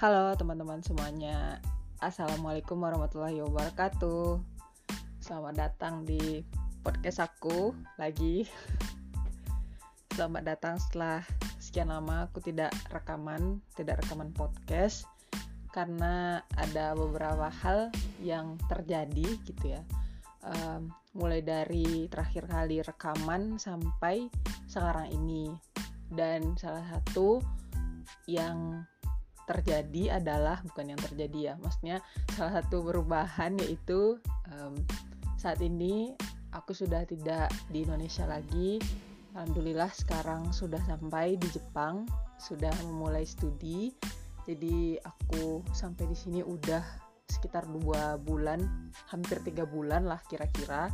Halo teman-teman semuanya. Assalamualaikum warahmatullahi wabarakatuh. Selamat datang di podcast aku lagi. Selamat datang setelah sekian lama aku tidak rekaman Tidak rekaman podcast Karena ada beberapa hal yang terjadi gitu ya. Um, Mulai dari terakhir kali rekaman sampai sekarang ini. Dan salah satu yang terjadi adalah bukan yang terjadi ya maksudnya salah satu perubahan yaitu um, saat ini aku sudah tidak di Indonesia lagi. Alhamdulillah sekarang sudah sampai di Jepang sudah memulai studi. Jadi aku sampai di sini udah sekitar dua bulan hampir tiga bulan lah kira-kira.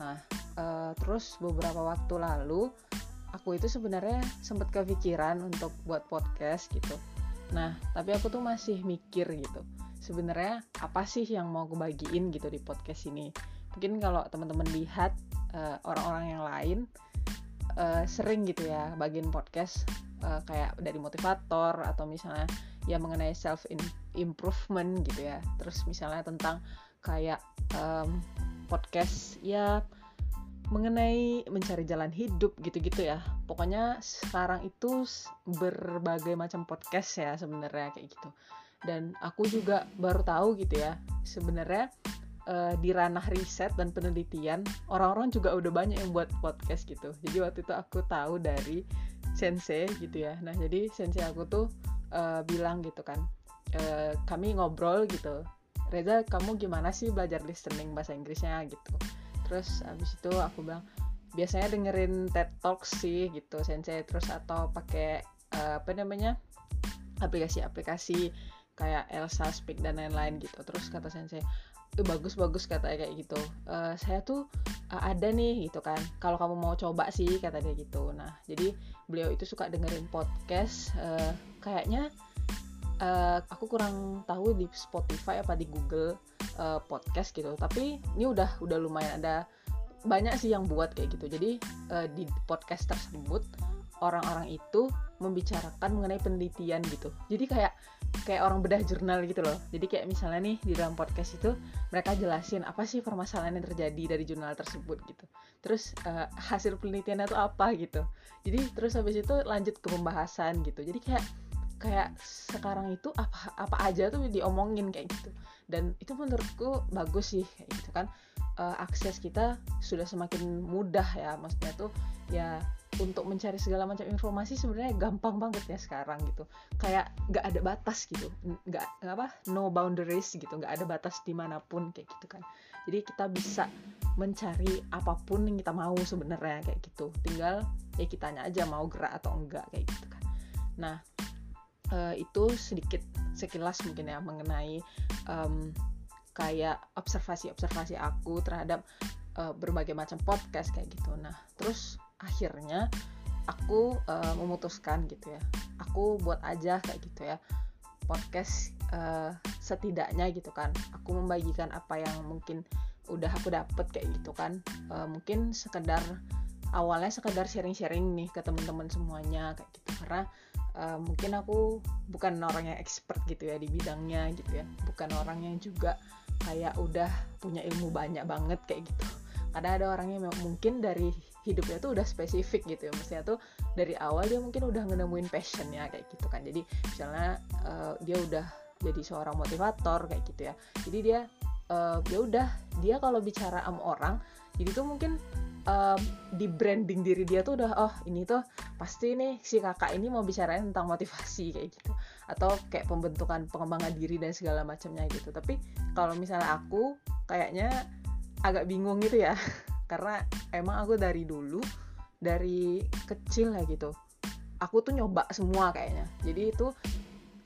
Nah uh, terus beberapa waktu lalu aku itu sebenarnya sempat kepikiran untuk buat podcast gitu Nah, tapi aku tuh masih mikir gitu. Sebenarnya apa sih yang mau aku bagiin gitu di podcast ini? Mungkin kalau teman-teman lihat eh, orang-orang yang lain uh, sering gitu ya bagian podcast uh, kayak dari motivator atau misalnya ya mengenai self improvement gitu ya. Terus misalnya tentang kayak um, podcast ya mengenai mencari jalan hidup gitu-gitu ya. Pokoknya sekarang itu berbagai macam podcast ya sebenarnya kayak gitu. Dan aku juga baru tahu gitu ya, sebenarnya uh, di ranah riset dan penelitian orang-orang juga udah banyak yang buat podcast gitu. Jadi waktu itu aku tahu dari sensei gitu ya. Nah, jadi sensei aku tuh uh, bilang gitu kan. Uh, kami ngobrol gitu. Reza, kamu gimana sih belajar listening bahasa Inggrisnya gitu terus abis itu aku bilang biasanya dengerin TED Talks sih gitu sensei. Terus atau pakai uh, apa namanya aplikasi-aplikasi kayak Elsa Speak dan lain-lain gitu. Terus kata sensei bagus-bagus kata kayak gitu. Uh, saya tuh uh, ada nih gitu kan. Kalau kamu mau coba sih kata dia gitu. Nah jadi beliau itu suka dengerin podcast uh, kayaknya uh, aku kurang tahu di Spotify apa di Google uh, podcast gitu. Tapi ini udah udah lumayan ada banyak sih yang buat kayak gitu. Jadi uh, di podcast tersebut orang-orang itu membicarakan mengenai penelitian gitu. Jadi kayak kayak orang bedah jurnal gitu loh. Jadi kayak misalnya nih di dalam podcast itu mereka jelasin apa sih permasalahan yang terjadi dari jurnal tersebut gitu. Terus uh, hasil penelitiannya itu apa gitu. Jadi terus habis itu lanjut ke pembahasan gitu. Jadi kayak kayak sekarang itu apa apa aja tuh diomongin kayak gitu. Dan itu menurutku bagus sih kayak gitu kan. Uh, akses kita sudah semakin mudah ya maksudnya tuh ya untuk mencari segala macam informasi sebenarnya gampang banget ya sekarang gitu. Kayak nggak ada batas gitu nggak apa no boundaries gitu nggak ada batas di mana pun kayak gitu kan. Jadi kita bisa mencari apa pun yang kita mau sebenarnya kayak gitu. Tinggal ya kitanya aja mau gerak atau enggak kayak gitu kan. Nah uh, itu sedikit sekilas mungkin ya mengenai um, kayak observasi-observasi aku terhadap uh, berbagai macam podcast kayak gitu. Nah, terus akhirnya aku uh, memutuskan gitu ya. Aku buat aja kayak gitu ya podcast uh, setidaknya gitu kan. Aku membagikan apa yang mungkin udah aku dapet kayak gitu kan. Uh, mungkin sekedar awalnya sekedar sharing-sharing nih ke teman-teman semuanya kayak gitu. Karena uh, mungkin aku bukan orang yang expert gitu ya di bidangnya gitu ya. Bukan orang yang juga kayak udah punya ilmu banyak banget kayak gitu. Karena ada orang yang mungkin dari hidupnya tuh udah spesifik gitu ya. Maksudnya tuh dari awal dia mungkin udah nemuin passionnya kayak gitu kan. Jadi misalnya uh, dia udah jadi seorang motivator kayak gitu ya. Jadi dia uh, ya udah dia kalau bicara sama orang jadi tuh mungkin um, di branding diri dia tuh udah oh ini tuh pasti nih si kakak ini mau bicarain tentang motivasi kayak gitu. Atau kayak pembentukan pengembangan diri dan segala macamnya gitu. Tapi kalau misalnya aku kayaknya agak bingung gitu ya. Karena emang aku dari dulu dari kecil ya gitu aku tuh nyoba semua kayaknya. Jadi itu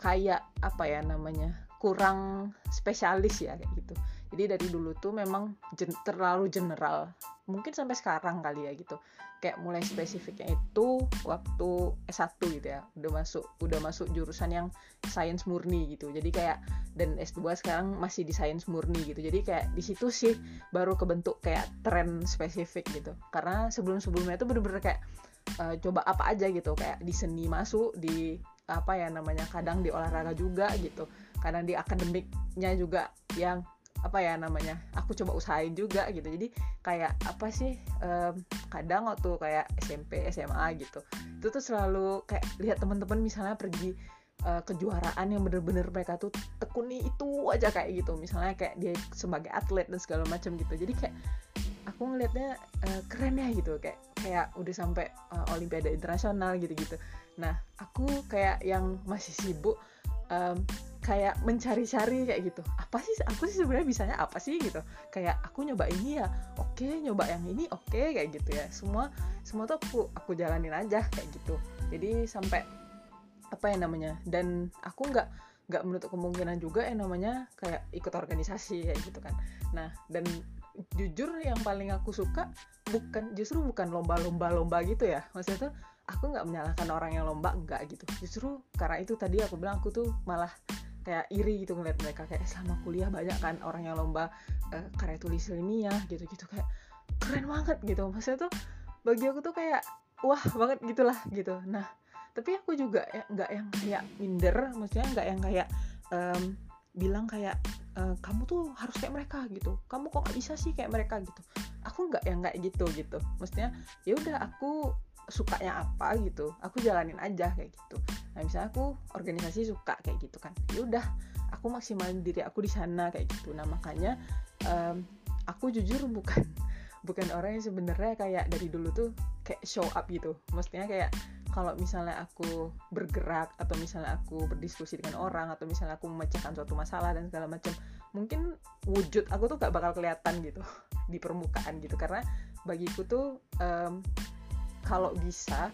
kayak apa ya namanya kurang spesialis ya kayak gitu jadi dari dulu tuh memang gen terlalu general. Mungkin sampai sekarang kali ya gitu. Kayak mulai spesifiknya itu waktu S1 gitu ya. Udah masuk udah masuk jurusan yang sains murni gitu. Jadi kayak dan S2 sekarang masih di sains murni gitu. Jadi kayak di situ sih baru kebentuk kayak tren spesifik gitu. Karena sebelum sebelumnya itu bener-bener kayak uh, coba apa aja gitu. Kayak di seni masuk di apa ya namanya kadang di olahraga juga gitu. Kadang di akademiknya juga yang apa ya namanya aku coba usahain juga gitu. Jadi kayak apa sih um, kadang waktu kayak SMP SMA gitu itu tuh selalu kayak lihat teman-teman misalnya pergi uh, kejuaraan yang bener-bener mereka tuh tekuni itu aja kayak gitu. Misalnya kayak dia sebagai atlet dan segala macam gitu. Jadi kayak aku ngelihatnya uh, keren ya gitu. Kayak kayak udah sampai uh, olimpiade internasional gitu-gitu. Nah aku kayak yang masih sibuk um, kayak mencari-cari kayak gitu. Apa sih aku sih sebenarnya bisanya apa sih gitu? Kayak aku nyoba ini ya oke okay, nyoba yang ini oke okay, kayak gitu ya. Semua semua tuh aku aku jalanin aja kayak gitu. Jadi sampai apa yang namanya dan aku nggak nggak menutup kemungkinan juga yang namanya kayak ikut organisasi kayak gitu kan. Nah dan jujur yang paling aku suka bukan justru bukan lomba-lomba lomba gitu ya. Maksudnya tuh aku nggak menyalahkan orang yang lomba enggak gitu. Justru karena itu tadi aku bilang aku tuh malah kayak iri gitu ngeliat mereka kayak selama kuliah banyak kan orang yang lomba uh, karya tulis ilmiah gitu-gitu kayak keren banget gitu. Maksudnya tuh bagi aku tuh kayak wah banget gitulah gitu. Nah tapi aku juga ya, nggak ya, yang kayak minder maksudnya nggak yang kayak um, bilang kayak e, kamu tuh harus kayak mereka gitu. Kamu kok nggak bisa sih kayak mereka gitu. Aku nggak yang nggak gitu gitu. Maksudnya ya udah aku sukanya apa gitu. Aku jalanin aja kayak gitu. Nah misalnya aku organisasi suka kayak gitu kan. Ya udah aku maksimalin diri aku di sana kayak gitu. Nah makanya um, aku jujur bukan bukan orang yang sebenarnya kayak dari dulu tuh kayak show up gitu. Maksudnya kayak kalau misalnya aku bergerak atau misalnya aku berdiskusi dengan orang atau misalnya aku memecahkan suatu masalah dan segala macam mungkin wujud aku tuh gak bakal kelihatan gitu di permukaan gitu. Karena bagiku tuh um, kalau bisa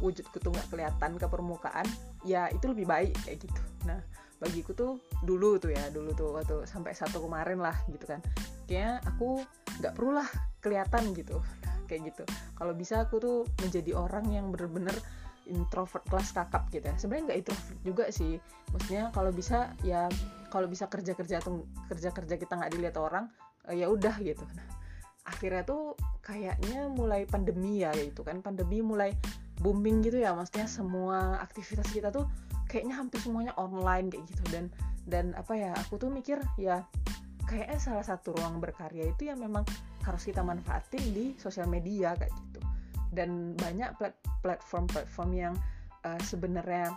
wujudku tuh nggak kelihatan ke permukaan ya itu lebih baik kayak gitu. Nah bagiku tuh dulu tuh ya dulu tuh waktu sampai satu kemarin lah gitu kan. Kayaknya aku nggak perlu lah kelihatan gitu kayak gitu. Kalau bisa aku tuh menjadi orang yang bener-bener introvert kelas kakap gitu ya. Sebenarnya nggak introvert juga sih. Maksudnya kalau bisa ya kalau bisa kerja kerja atau kerja kerja kita nggak dilihat orang ya udah gitu. nah akhirnya tuh kayaknya mulai pandemi ya itu kan. Pandemi mulai booming gitu ya maksudnya semua aktivitas kita tuh kayaknya hampir semuanya online kayak gitu. Dan dan apa ya aku tuh mikir ya kayaknya salah satu ruang berkarya itu yang memang harus kita manfaatin di sosial media kayak gitu. Dan banyak platform-platform yang uh, sebenarnya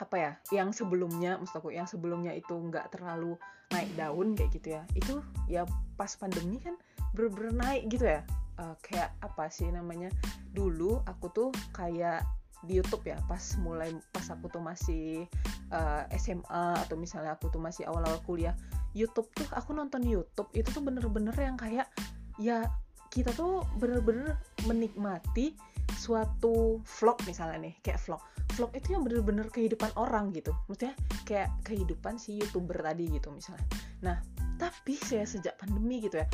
apa ya yang sebelumnya maksud aku yang sebelumnya itu nggak terlalu naik daun kayak gitu ya. Itu ya pas pandemi kan bener-bener naik gitu ya. Uh, kayak apa sih namanya? Dulu aku tuh kayak di YouTube ya pas mulai pas aku tuh masih uh, eh, SMA atau misalnya aku tuh masih awal-awal kuliah YouTube tuh aku nonton YouTube itu tuh bener-bener yang kayak ya kita tuh bener-bener menikmati suatu vlog misalnya nih kayak vlog. Vlog itu yang bener-bener kehidupan orang gitu. Maksudnya kayak kehidupan si youtuber tadi gitu misalnya. Nah tapi saya sejak pandemi gitu ya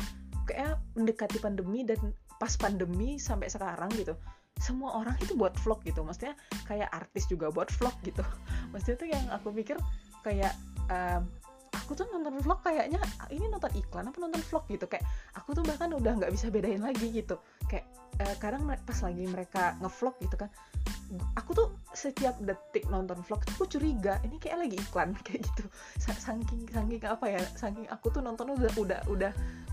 kayak mendekati pandemi dan pas pandemi sampai sekarang gitu. Semua orang itu buat vlog gitu. Maksudnya kayak artis juga buat vlog gitu. Maksudnya tuh yang aku pikir kayak um, aku tuh nonton vlog kayaknya ini nonton iklan apa nonton vlog? gitu. Kayak aku tuh bahkan udah nggak bisa bedain lagi gitu. Kayak uh, kadang pas lagi mereka ngevlog gitu kan aku tuh setiap detik nonton vlog aku curiga ini kayak lagi iklan? Kayak gitu. Saking saking apa ya saking aku tuh nonton udah udah udah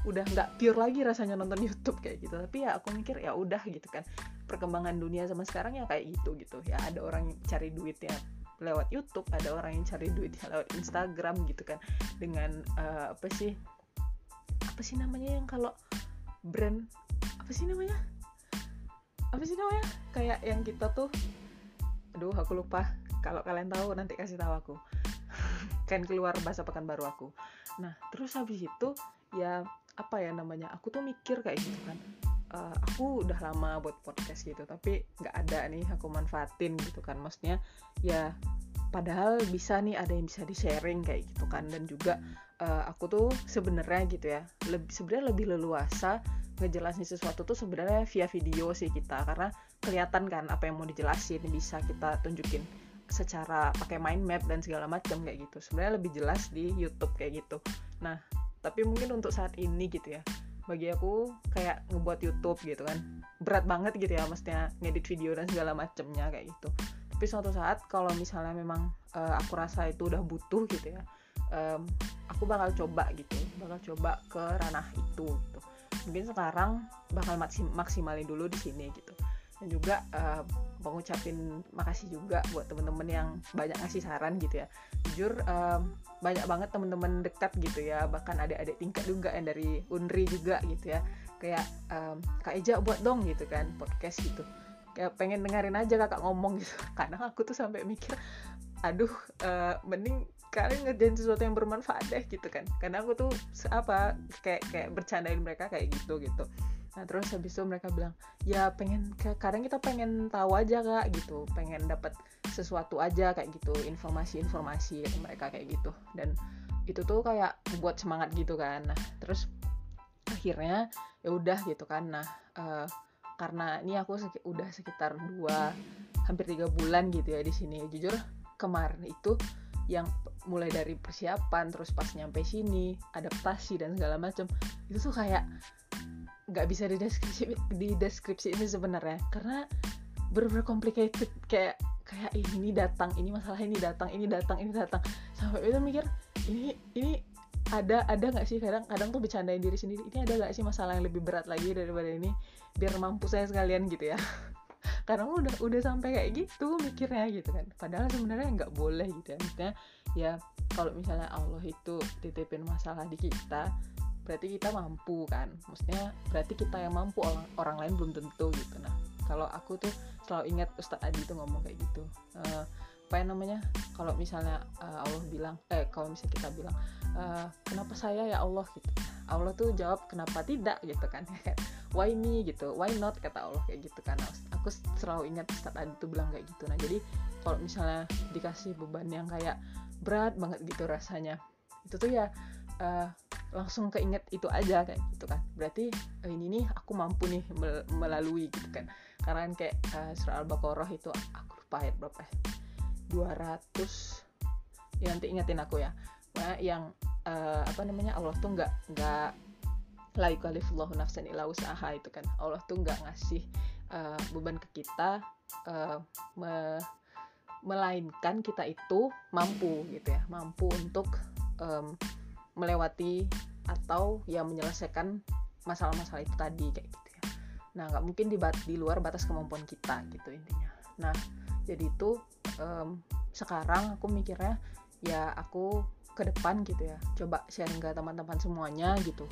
udah nggak pure lagi rasanya nonton YouTube kayak gitu. Tapi ya aku mikir ya udah gitu kan. Perkembangan dunia sama sekarang ya kayak gitu gitu. Ya ada orang cari duit ya lewat YouTube ada orang yang cari duit lewat Instagram gitu kan. Dengan uh, apa sih apa sih namanya yang kalau brand apa sih namanya? Apa sih namanya? Kayak yang kita tuh aduh aku lupa. Kalau kalian tahu nanti kasih tahu aku. Kan keluar bahasa pekan baru aku. Nah terus habis itu ya apa ya namanya? Aku tuh mikir kayak gitu kan uh, aku udah lama buat podcast gitu tapi nggak ada nih aku manfaatin gitu kan. Maksudnya ya padahal bisa nih ada yang bisa di sharing kayak gitu kan. Dan juga uh, aku tuh sebenarnya gitu ya lebih sebenarnya lebih leluasa ngejelasin sesuatu tuh sebenarnya via video sih kita. Karena kelihatan kan apa yang mau dijelasin bisa kita tunjukin secara pakai mind map dan segala macam kayak gitu. Sebenarnya lebih jelas di YouTube kayak gitu. Nah tapi mungkin untuk saat ini gitu ya bagi aku kayak ngebuat YouTube gitu kan. Berat banget gitu ya maksudnya ngedit video dan segala macemnya kayak gitu. Tapi suatu saat kalau misalnya memang uh, aku rasa itu udah butuh gitu ya um, aku bakal coba gitu bakal coba ke ranah itu gitu. Mungkin sekarang bakal maksim maksimalin dulu di sini gitu. Dan juga uh, mengucapin makasih juga buat temen-temen yang banyak ngasih saran gitu ya. Jujur um, banyak banget temen-temen dekat gitu ya. Bahkan adik-adik tingkat juga yang dari Unri juga gitu ya. Kayak um, kak Eja buat dong gitu kan podcast gitu. Kayak pengen dengerin aja kakak ngomong gitu. Kadang aku tuh sampai mikir aduh uh, mending kalian ngerjain sesuatu yang bermanfaat deh gitu kan. Karena aku tuh apa kayak kayak bercandain mereka kayak gitu gitu nah terus habis itu mereka bilang ya pengen kadang kita pengen tahu aja kak gitu. Pengen dapat sesuatu aja kayak gitu. Informasi-informasi mereka kayak gitu. Dan itu tuh kayak buat semangat gitu kan. Nah terus akhirnya ya udah gitu kan. Nah uh, karena ini aku udah sekitar dua hampir tiga bulan gitu ya di sini. Jujur kemarin itu yang mulai dari persiapan terus pas nyampe sini adaptasi dan segala macam itu tuh kayak nggak bisa di deskripsi di deskripsi ini sebenarnya. Karena bener-bener complicated. Kayak kayak ini datang ini masalah ini datang ini datang ini datang. Sampai itu mikir ini ini ada ada nggak sih? Kadang kadang tuh bercandain diri sendiri. Ini ada nggak sih masalah yang lebih berat lagi daripada ini? Biar mampu saya sekalian gitu ya. Karena udah udah sampai kayak gitu mikirnya gitu kan. Padahal sebenarnya nggak boleh gitu ya. Maksudnya ya kalau misalnya Allah itu titipin masalah di kita berarti kita mampu kan? Maksudnya berarti kita yang mampu orang orang lain belum tentu gitu. Nah kalau aku tuh selalu ingat Ustadz Adi tuh ngomong kayak gitu. Uh, apa yang namanya? Kalau misalnya uh, Allah bilang eh kalau misalnya kita bilang uh, kenapa saya ya Allah? gitu. Allah tuh jawab kenapa tidak? gitu kan. Why me? gitu. Why not? kata Allah kayak gitu kan. Aku selalu ingat Ustadz Adi tuh bilang kayak gitu. Nah jadi kalau misalnya dikasih beban yang kayak berat banget gitu rasanya itu tuh ya uh, langsung keinget itu aja kayak gitu kan. Berarti uh, ini nih aku mampu nih melalui gitu kan. Karena kan kayak uh, surah al-baqarah itu aku lupa ayat berapa ya. 200 ya nanti ingetin aku ya. Nah, yang uh, apa namanya Allah tuh nggak nggak la yukalifullahu nafsan illa usaha itu kan. Allah tuh nggak ngasih uh, beban ke kita uh, me, melainkan kita itu mampu gitu ya. Mampu untuk um, melewati atau ya menyelesaikan masalah-masalah itu tadi kayak gitu ya. Nah nggak mungkin di, di luar batas kemampuan kita gitu intinya. Nah jadi itu um, sekarang aku mikirnya ya aku ke depan gitu ya coba sharing ke teman-teman semuanya gitu.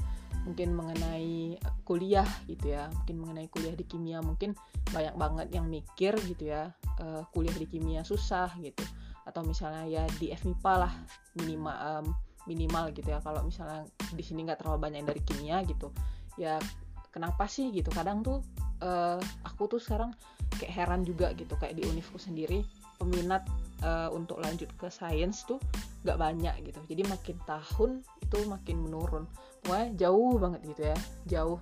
Mungkin mengenai kuliah gitu ya mungkin mengenai kuliah di kimia mungkin banyak banget yang mikir gitu ya uh, kuliah di kimia susah gitu. Atau misalnya ya di FMIPA lah minimal um, minimal gitu ya. Kalau misalnya di sini nggak terlalu banyak dari kimia gitu ya kenapa sih gitu? Kadang tuh uh, aku tuh sekarang kayak heran juga gitu kayak di univku sendiri peminat uh, untuk lanjut ke sains tuh nggak banyak gitu. Jadi makin tahun itu makin menurun. Wah jauh banget gitu ya jauh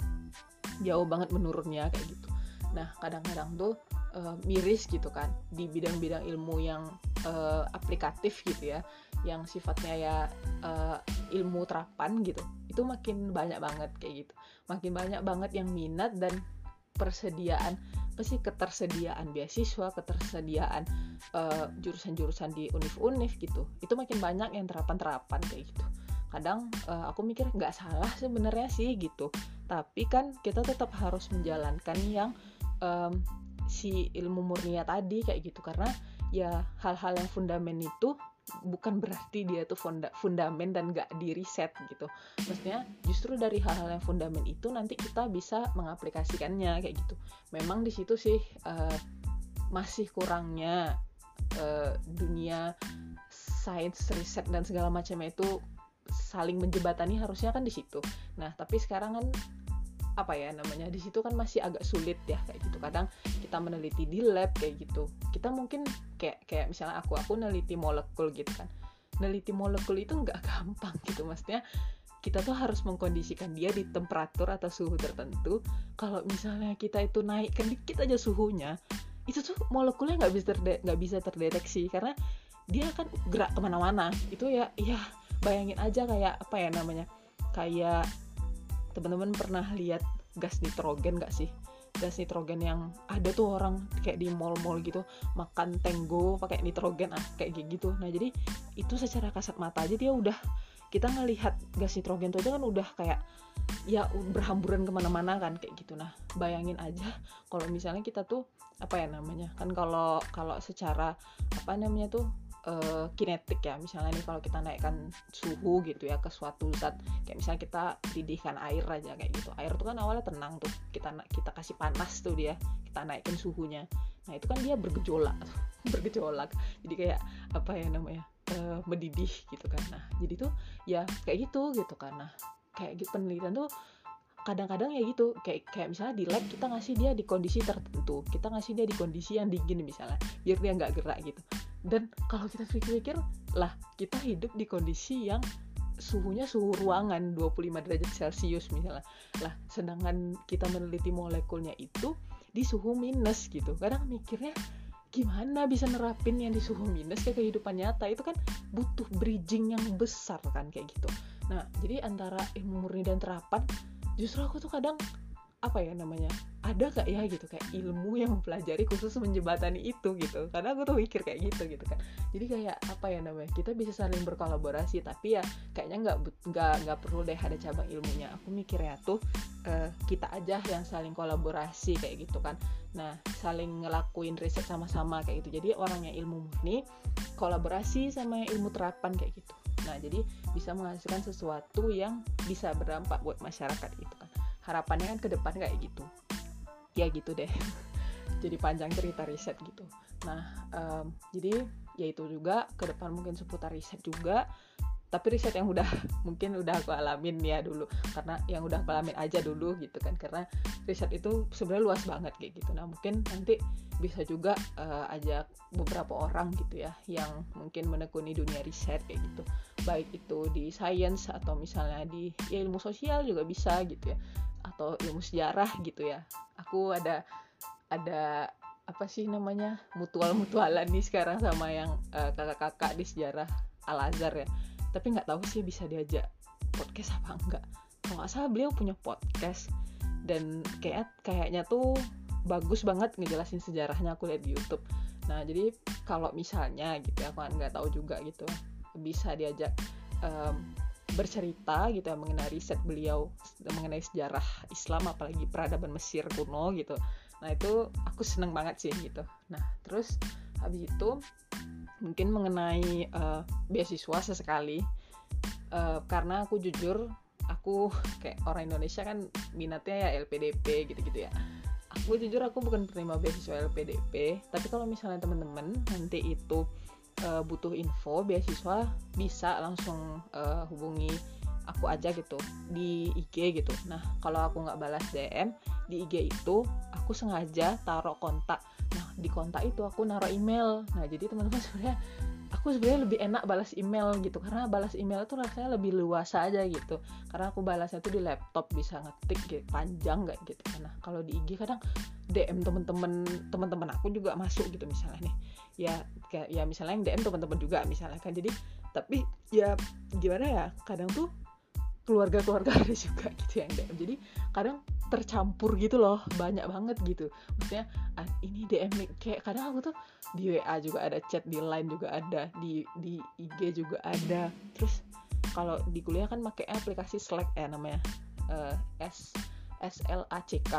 jauh banget menurunnya kayak gitu. Nah kadang-kadang tuh uh, miris gitu kan di bidang-bidang ilmu yang uh, aplikatif gitu ya yang sifatnya ya uh, ilmu terapan gitu. Itu makin banyak banget kayak gitu. Makin banyak banget yang minat dan persediaan apa sih ketersediaan beasiswa ketersediaan uh, jurusan-jurusan di univ-univ gitu. Itu makin banyak yang terapan-terapan kayak gitu. Kadang uh, aku mikir nggak salah sebenarnya sih gitu. Tapi kan kita tetap harus menjalankan yang um, si ilmu murnia tadi kayak gitu. Karena ya hal-hal yang fundamen itu bukan berarti dia tuh funda dan gak di reset gitu. Maksudnya justru dari hal-hal yang fundamen itu nanti kita bisa mengaplikasikannya kayak gitu. Memang di situ sih uh, masih kurangnya uh, dunia sains riset dan segala macamnya itu saling menjebatani harusnya kan di situ. Nah tapi sekarang kan apa ya namanya di situ kan masih agak sulit ya kayak gitu. Kadang kita meneliti di lab kayak gitu. Kita mungkin kayak kayak misalnya aku aku neliti molekul gitu kan. Neliti molekul itu nggak gampang gitu maksudnya kita tuh harus mengkondisikan dia di temperatur atau suhu tertentu. Kalau misalnya kita itu naikkan dikit aja suhunya itu tuh molekulnya nggak bisa nggak bisa terdeteksi. Karena dia kan gerak ke mana-mana. Itu ya ya bayangin aja kayak apa ya namanya kayak teman-teman pernah lihat gas nitrogen gak sih? Gas nitrogen yang ada tuh orang kayak di mall-mall gitu makan tenggo pakai nitrogen ah kayak gitu. Nah jadi itu secara kasat mata aja dia udah kita ngelihat gas nitrogen itu aja kan udah kayak ya berhamburan ke mana-mana kan kayak gitu. Nah bayangin aja kalau misalnya kita tuh apa ya namanya kan kalau kalau secara apa namanya tuh uh, kinetik ya. Misalnya nih kalau kita naikkan suhu gitu ya ke suatu zat kayak misalnya kita didihkan air aja kayak gitu. Air tuh kan awalnya tenang tuh. Kita kita kasih panas tuh dia kita naikkan suhunya. Nah itu kan dia bergejolak bergejolak. Jadi kayak apa ya namanya uh, mendidih gitu kan. Nah jadi tuh ya kayak gitu gitu kan. Nah kayak gitu penelitian tuh kadang-kadang ya gitu kayak kayak misalnya di lab kita ngasih dia di kondisi tertentu kita ngasih dia di kondisi yang dingin misalnya biar dia nggak gerak gitu. Dan kalau kita pikir-pikir lah kita hidup di kondisi yang suhunya suhu ruangan 25 derajat celcius misalnya. Lah sedangkan kita meneliti molekulnya itu di suhu minus gitu. Kadang mikirnya gimana bisa nerapin yang di suhu minus ke kehidupan nyata? Itu kan butuh bridging yang besar kan kayak gitu. Nah jadi antara ilmu murni dan terapan justru aku tuh kadang apa ya namanya ada gak ya gitu kayak ilmu yang mempelajari khusus menjembatani itu gitu. Karena aku tuh mikir kayak gitu gitu kan. Jadi kayak apa ya namanya kita bisa saling berkolaborasi tapi ya kayaknya nggak nggak nggak perlu deh ada cabang ilmunya. Aku mikirnya tuh uh, kita aja yang saling kolaborasi kayak gitu kan. Nah saling ngelakuin riset sama-sama kayak gitu. Jadi orangnya ilmu murni kolaborasi sama ilmu terapan kayak gitu Nah, jadi bisa menghasilkan sesuatu yang bisa berdampak buat masyarakat itu kan. Harapannya kan ke depan kayak gitu. Ya gitu deh. jadi panjang cerita riset gitu. Nah, um, jadi ya itu juga ke depan mungkin seputar riset juga tapi riset yang udah mungkin udah aku alamin ya dulu. Karena yang udah aku alamin aja dulu gitu kan. Karena riset itu sebenarnya luas banget kayak gitu. Nah mungkin nanti bisa juga uh, ajak beberapa orang gitu ya yang mungkin menekuni dunia riset kayak gitu. Baik itu di sains atau misalnya di ya, ilmu sosial juga bisa gitu ya. Atau ilmu sejarah gitu ya. Aku ada ada apa sih namanya? Mutual mutualan nih sekarang sama yang uh, kakak-kakak di sejarah Al Azhar ya tapi nggak tahu sih bisa diajak podcast apa enggak. Kalau nggak salah beliau punya podcast dan kayak kayaknya tuh bagus banget ngejelasin sejarahnya aku lihat di YouTube. Nah jadi kalau misalnya gitu ya aku nggak tahu juga gitu bisa diajak um, bercerita gitu ya mengenai riset beliau mengenai sejarah Islam apalagi peradaban Mesir kuno gitu. Nah itu aku seneng banget sih gitu. Nah terus habis itu mungkin mengenai uh, beasiswa sesekali. Uh, karena aku jujur aku kayak orang Indonesia kan minatnya ya LPDP gitu-gitu ya. Aku jujur aku bukan penerima beasiswa LPDP tapi kalau misalnya teman-teman nanti itu uh, butuh info beasiswa bisa langsung uh, hubungi aku aja gitu di IG gitu. Nah kalau aku nggak balas DM di IG itu aku sengaja taruh kontak di kontak itu aku naruh email. Nah jadi teman-teman sebenarnya aku sebenarnya lebih enak balas email gitu. Karena balas email itu rasanya lebih luas aja gitu. Karena aku balasnya tuh di laptop bisa ngetik gitu, panjang nggak gitu. Nah kalau di IG kadang DM temen-temen teman-teman aku juga masuk gitu misalnya nih. Ya ya misalnya yang DM teman-teman juga misalnya kan. Jadi tapi ya gimana ya kadang tuh keluarga-keluarga ada juga gitu yang DM jadi kadang tercampur gitu loh banyak banget gitu. Maksudnya ah, ini DM kayak kadang aku tuh di WA juga ada chat di line juga ada di di IG juga ada. Terus kalau di kuliah kan pakai aplikasi Slack ya namanya uh, S SLACK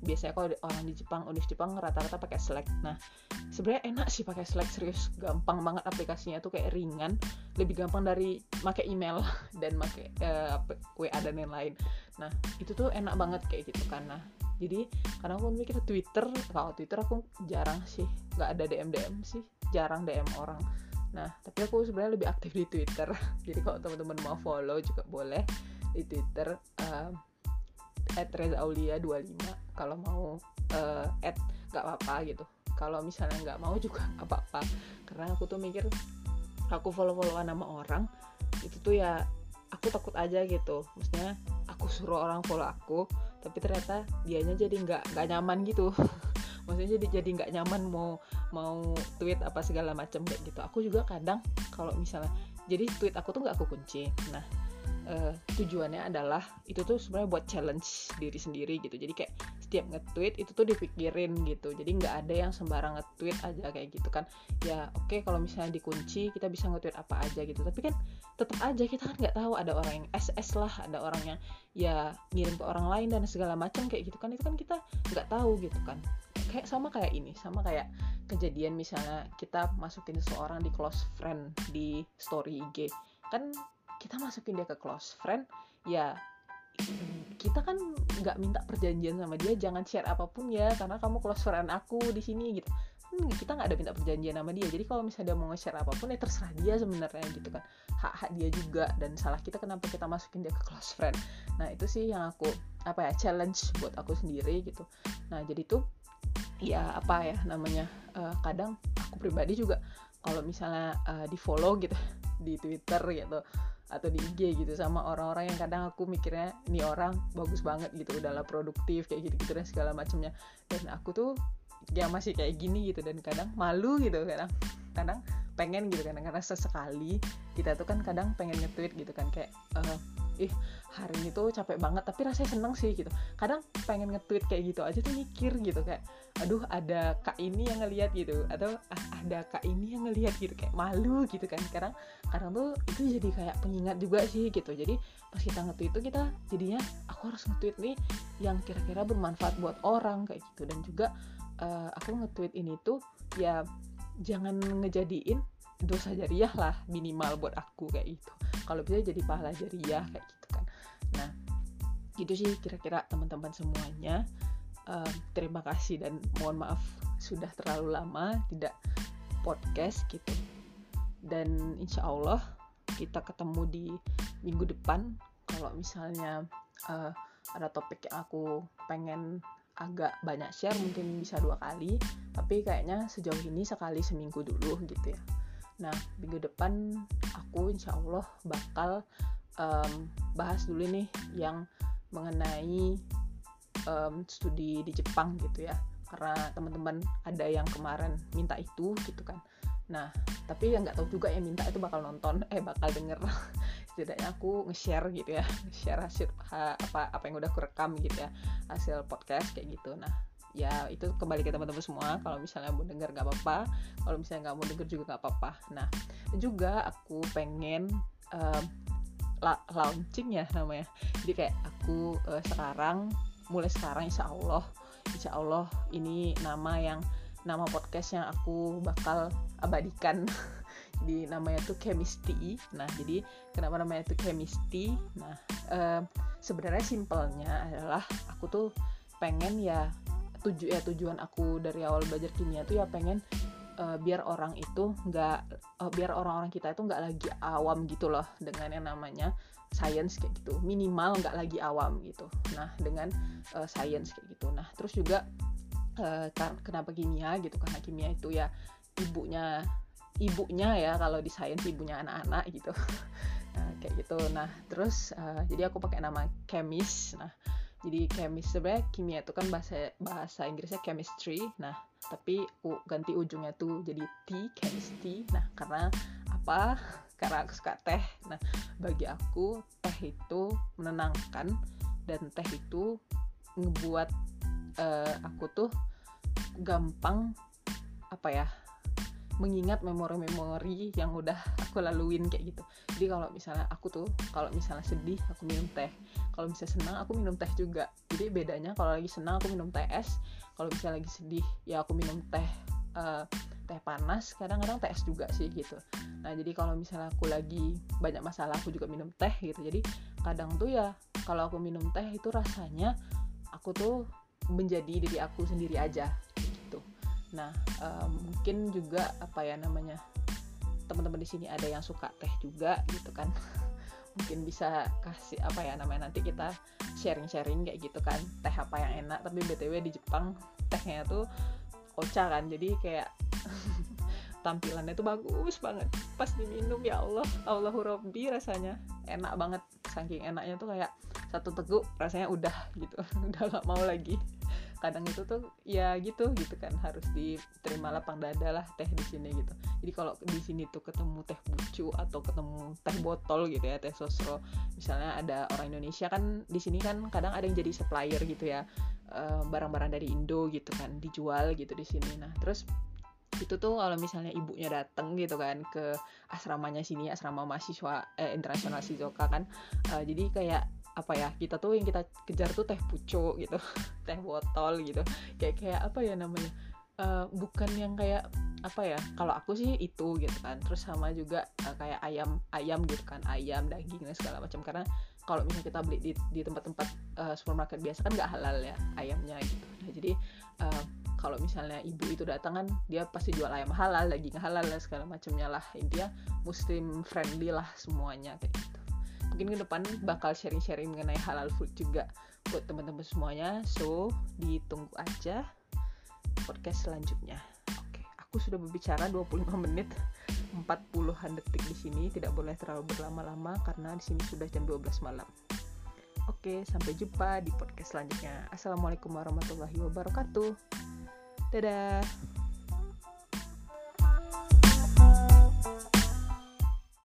biasanya kalau orang di Jepang Unis Jepang rata-rata pakai Slack. Nah sebenarnya enak sih pakai Slack serius. Gampang banget aplikasinya. Tuh kayak ringan. Lebih gampang dari pakai email dan pakai uh, WA dan lain-lain nah itu tuh enak banget kayak gitu karena jadi karena aku mikir Twitter. Kalau Twitter aku jarang sih. Nggak ada DM DM sih. Jarang DM orang. Nah tapi aku sebenarnya lebih aktif di Twitter. Jadi kalau teman-teman mau follow juga boleh di Twitter. Uh, at Aulia 25 kalau mau uh, at nggak apa-apa gitu. Kalau misalnya nggak mau juga apa-apa. Karena aku tuh mikir aku follow-followan nama orang itu tuh ya aku takut aja gitu. Maksudnya aku suruh orang follow aku tapi ternyata dianya jadi nggak nggak nyaman gitu. Maksudnya jadi jadi nggak nyaman mau mau tweet apa segala macam kayak gitu. Aku juga kadang kalau misalnya jadi tweet aku tuh nggak aku kunci. Nah uh, tujuannya adalah itu tuh sebenarnya buat challenge diri sendiri gitu. Jadi kayak setiap nge-tweet itu tuh dipikirin gitu. Jadi nggak ada yang sembarang nge-tweet aja kayak gitu kan. Ya oke okay, kalau misalnya dikunci kita bisa nge-tweet apa aja gitu. Tapi kan tetap aja kita kan nggak tahu ada orang yang SS lah ada orang yang ya ngirim ke orang lain dan segala macam kayak gitu kan. Itu kan kita nggak tahu gitu kan. Kayak sama kayak ini sama kayak kejadian misalnya kita masukin seseorang di close friend di story IG kan kita masukin dia ke close friend ya kita kan nggak minta perjanjian sama dia jangan share apa pun ya karena kamu close friend aku di sini gitu. Hmm, kita nggak ada minta perjanjian sama dia jadi kalau misalnya dia mau nge-share apa pun ya terserah dia sebenarnya gitu kan. Hak hak dia juga dan salah kita kenapa kita masukin dia ke close friend. Nah itu sih yang aku apa ya challenge buat aku sendiri gitu. Nah jadi tuh ya apa ya namanya uh, kadang aku pribadi juga kalau misalnya uh, di follow gitu di Twitter gitu atau di IG gitu sama orang-orang yang kadang aku mikirnya ini orang bagus banget gitu udahlah produktif kayak gitu-gitu dan segala macamnya. Dan aku tuh ya masih kayak gini gitu dan kadang malu gitu kadang kadang pengen gitu kadang karena sesekali kita tuh kan kadang pengen nge-tweet gitu kan kayak uh, ih hari ini tuh capek banget tapi rasanya seneng sih gitu. Kadang pengen nge-tweet kayak gitu aja tuh mikir gitu kayak aduh ada kak ini yang ngelihat gitu atau ah, ada kak ini yang ngelihat gitu kayak malu gitu kan. Sekarang kadang tuh itu jadi kayak pengingat juga sih gitu. Jadi pas kita nge-tweet itu kita jadinya aku harus nge-tweet nih yang kira-kira bermanfaat buat orang kayak gitu. Dan juga uh, aku nge-tweet ini tuh ya jangan ngejadiin dosa jariah lah minimal buat aku kayak gitu. Kalau bisa jadi pahala jariah kayak gitu kan. Nah gitu sih kira-kira teman-teman semuanya. Um, terima kasih dan mohon maaf sudah terlalu lama tidak podcast gitu. Dan insya Allah kita ketemu di minggu depan. Kalau misalnya uh, ada topik yang aku pengen agak banyak share mungkin bisa dua kali tapi kayaknya sejauh ini sekali seminggu dulu gitu ya Nah, minggu depan aku insya Allah bakal um, bahas dulu nih yang mengenai um, studi di Jepang gitu ya. Karena teman-teman ada yang kemarin minta itu gitu kan. Nah, tapi yang nggak tahu juga yang minta itu bakal nonton, eh bakal denger. Setidaknya aku nge-share gitu ya, nge-share hasil apa apa yang udah aku rekam gitu ya, hasil podcast kayak gitu. Nah, ya itu kembali ke teman-teman semua. Kalau misalnya mau denger nggak apa-apa. Kalau misalnya nggak mau denger juga nggak apa-apa. Nah juga aku pengen um, la launching ya namanya. Jadi kayak aku uh, sekarang mulai sekarang insya Allah insya Allah ini nama yang nama podcast yang aku bakal abadikan di namanya tuh chemistry. Nah jadi kenapa namanya tuh chemistry? Nah um, sebenarnya simpelnya adalah aku tuh pengen ya tuju ya tujuan aku dari awal belajar kimia tuh ya pengen uh, biar orang itu nggak uh, biar orang-orang kita itu nggak lagi awam gitu loh dengan yang namanya science kayak gitu. Minimal nggak lagi awam gitu. Nah dengan uh, science kayak gitu. Nah terus juga uh, kenapa kimia gitu? Karena kimia itu ya ibunya ibunya ya kalau di science ibunya anak-anak gitu. Nah, kayak gitu. Nah terus uh, jadi aku pakai nama chemis nah jadi chemist sebenarnya kimia itu kan bahasa bahasa Inggrisnya chemistry. Nah tapi u, ganti ujungnya tuh jadi T chemistry nah karena apa? Karena aku suka teh. Nah bagi aku teh itu menenangkan dan teh itu ngebuat uh, aku tuh gampang apa ya mengingat memori-memori yang udah aku laluin kayak gitu. Jadi kalau misalnya aku tuh kalau misalnya sedih aku minum teh. Kalau misalnya senang aku minum teh juga. Jadi bedanya kalau lagi senang aku minum teh es. Kalau misalnya lagi sedih ya aku minum teh uh, teh panas. Kadang-kadang teh es juga sih gitu. Nah jadi kalau misalnya aku lagi banyak masalah aku juga minum teh gitu. Jadi kadang tuh ya kalau aku minum teh itu rasanya aku tuh menjadi diri aku sendiri aja Nah, uh, mungkin juga apa ya namanya teman-teman di sini ada yang suka teh juga gitu kan. mungkin bisa kasih apa ya namanya nanti kita sharing-sharing kayak gitu kan teh apa yang enak. Tapi btw di Jepang tehnya tuh ocha kan jadi kayak tampilannya tuh bagus banget. Pas diminum ya Allah Allahu Robbi rasanya enak banget. Saking enaknya tuh kayak satu teguk rasanya udah gitu. Udah gak mau lagi kadang itu tuh ya gitu gitu kan harus diterima lapang dada lah teh di sini gitu. Jadi kalau di sini tuh ketemu teh bucu atau ketemu teh botol gitu ya teh sosro misalnya ada orang Indonesia kan di sini kan kadang ada yang jadi supplier gitu ya eh, barang-barang dari Indo gitu kan dijual gitu di sini. Nah terus itu tuh kalau misalnya ibunya dateng gitu kan ke asramanya sini asrama mahasiswa eh, internasional Shizuoka kan uh, jadi kayak apa ya kita tuh yang kita kejar tuh teh pucuk gitu teh botol gitu. Kayak kayak apa ya namanya uh, bukan yang kayak apa ya kalau aku sih itu gitu kan. Terus sama juga uh, kayak ayam ayam gitu kan ayam daging dan segala macam. Karena kalau misalnya kita beli di, di tempat-tempat uh, supermarket biasa kan nggak halal ya ayamnya gitu. Nah jadi uh, kalau misalnya ibu itu datang kan dia pasti jual ayam halal daging halal dan segala macamnya lah. Intinya muslim friendly lah semuanya kayak gitu mungkin ke depan bakal sharing-sharing mengenai halal food juga buat teman-teman semuanya so ditunggu aja podcast selanjutnya oke aku sudah berbicara 25 menit 40-an detik di sini tidak boleh terlalu berlama-lama karena di sini sudah jam 12 malam Oke, sampai jumpa di podcast selanjutnya. Assalamualaikum warahmatullahi wabarakatuh. Dadah.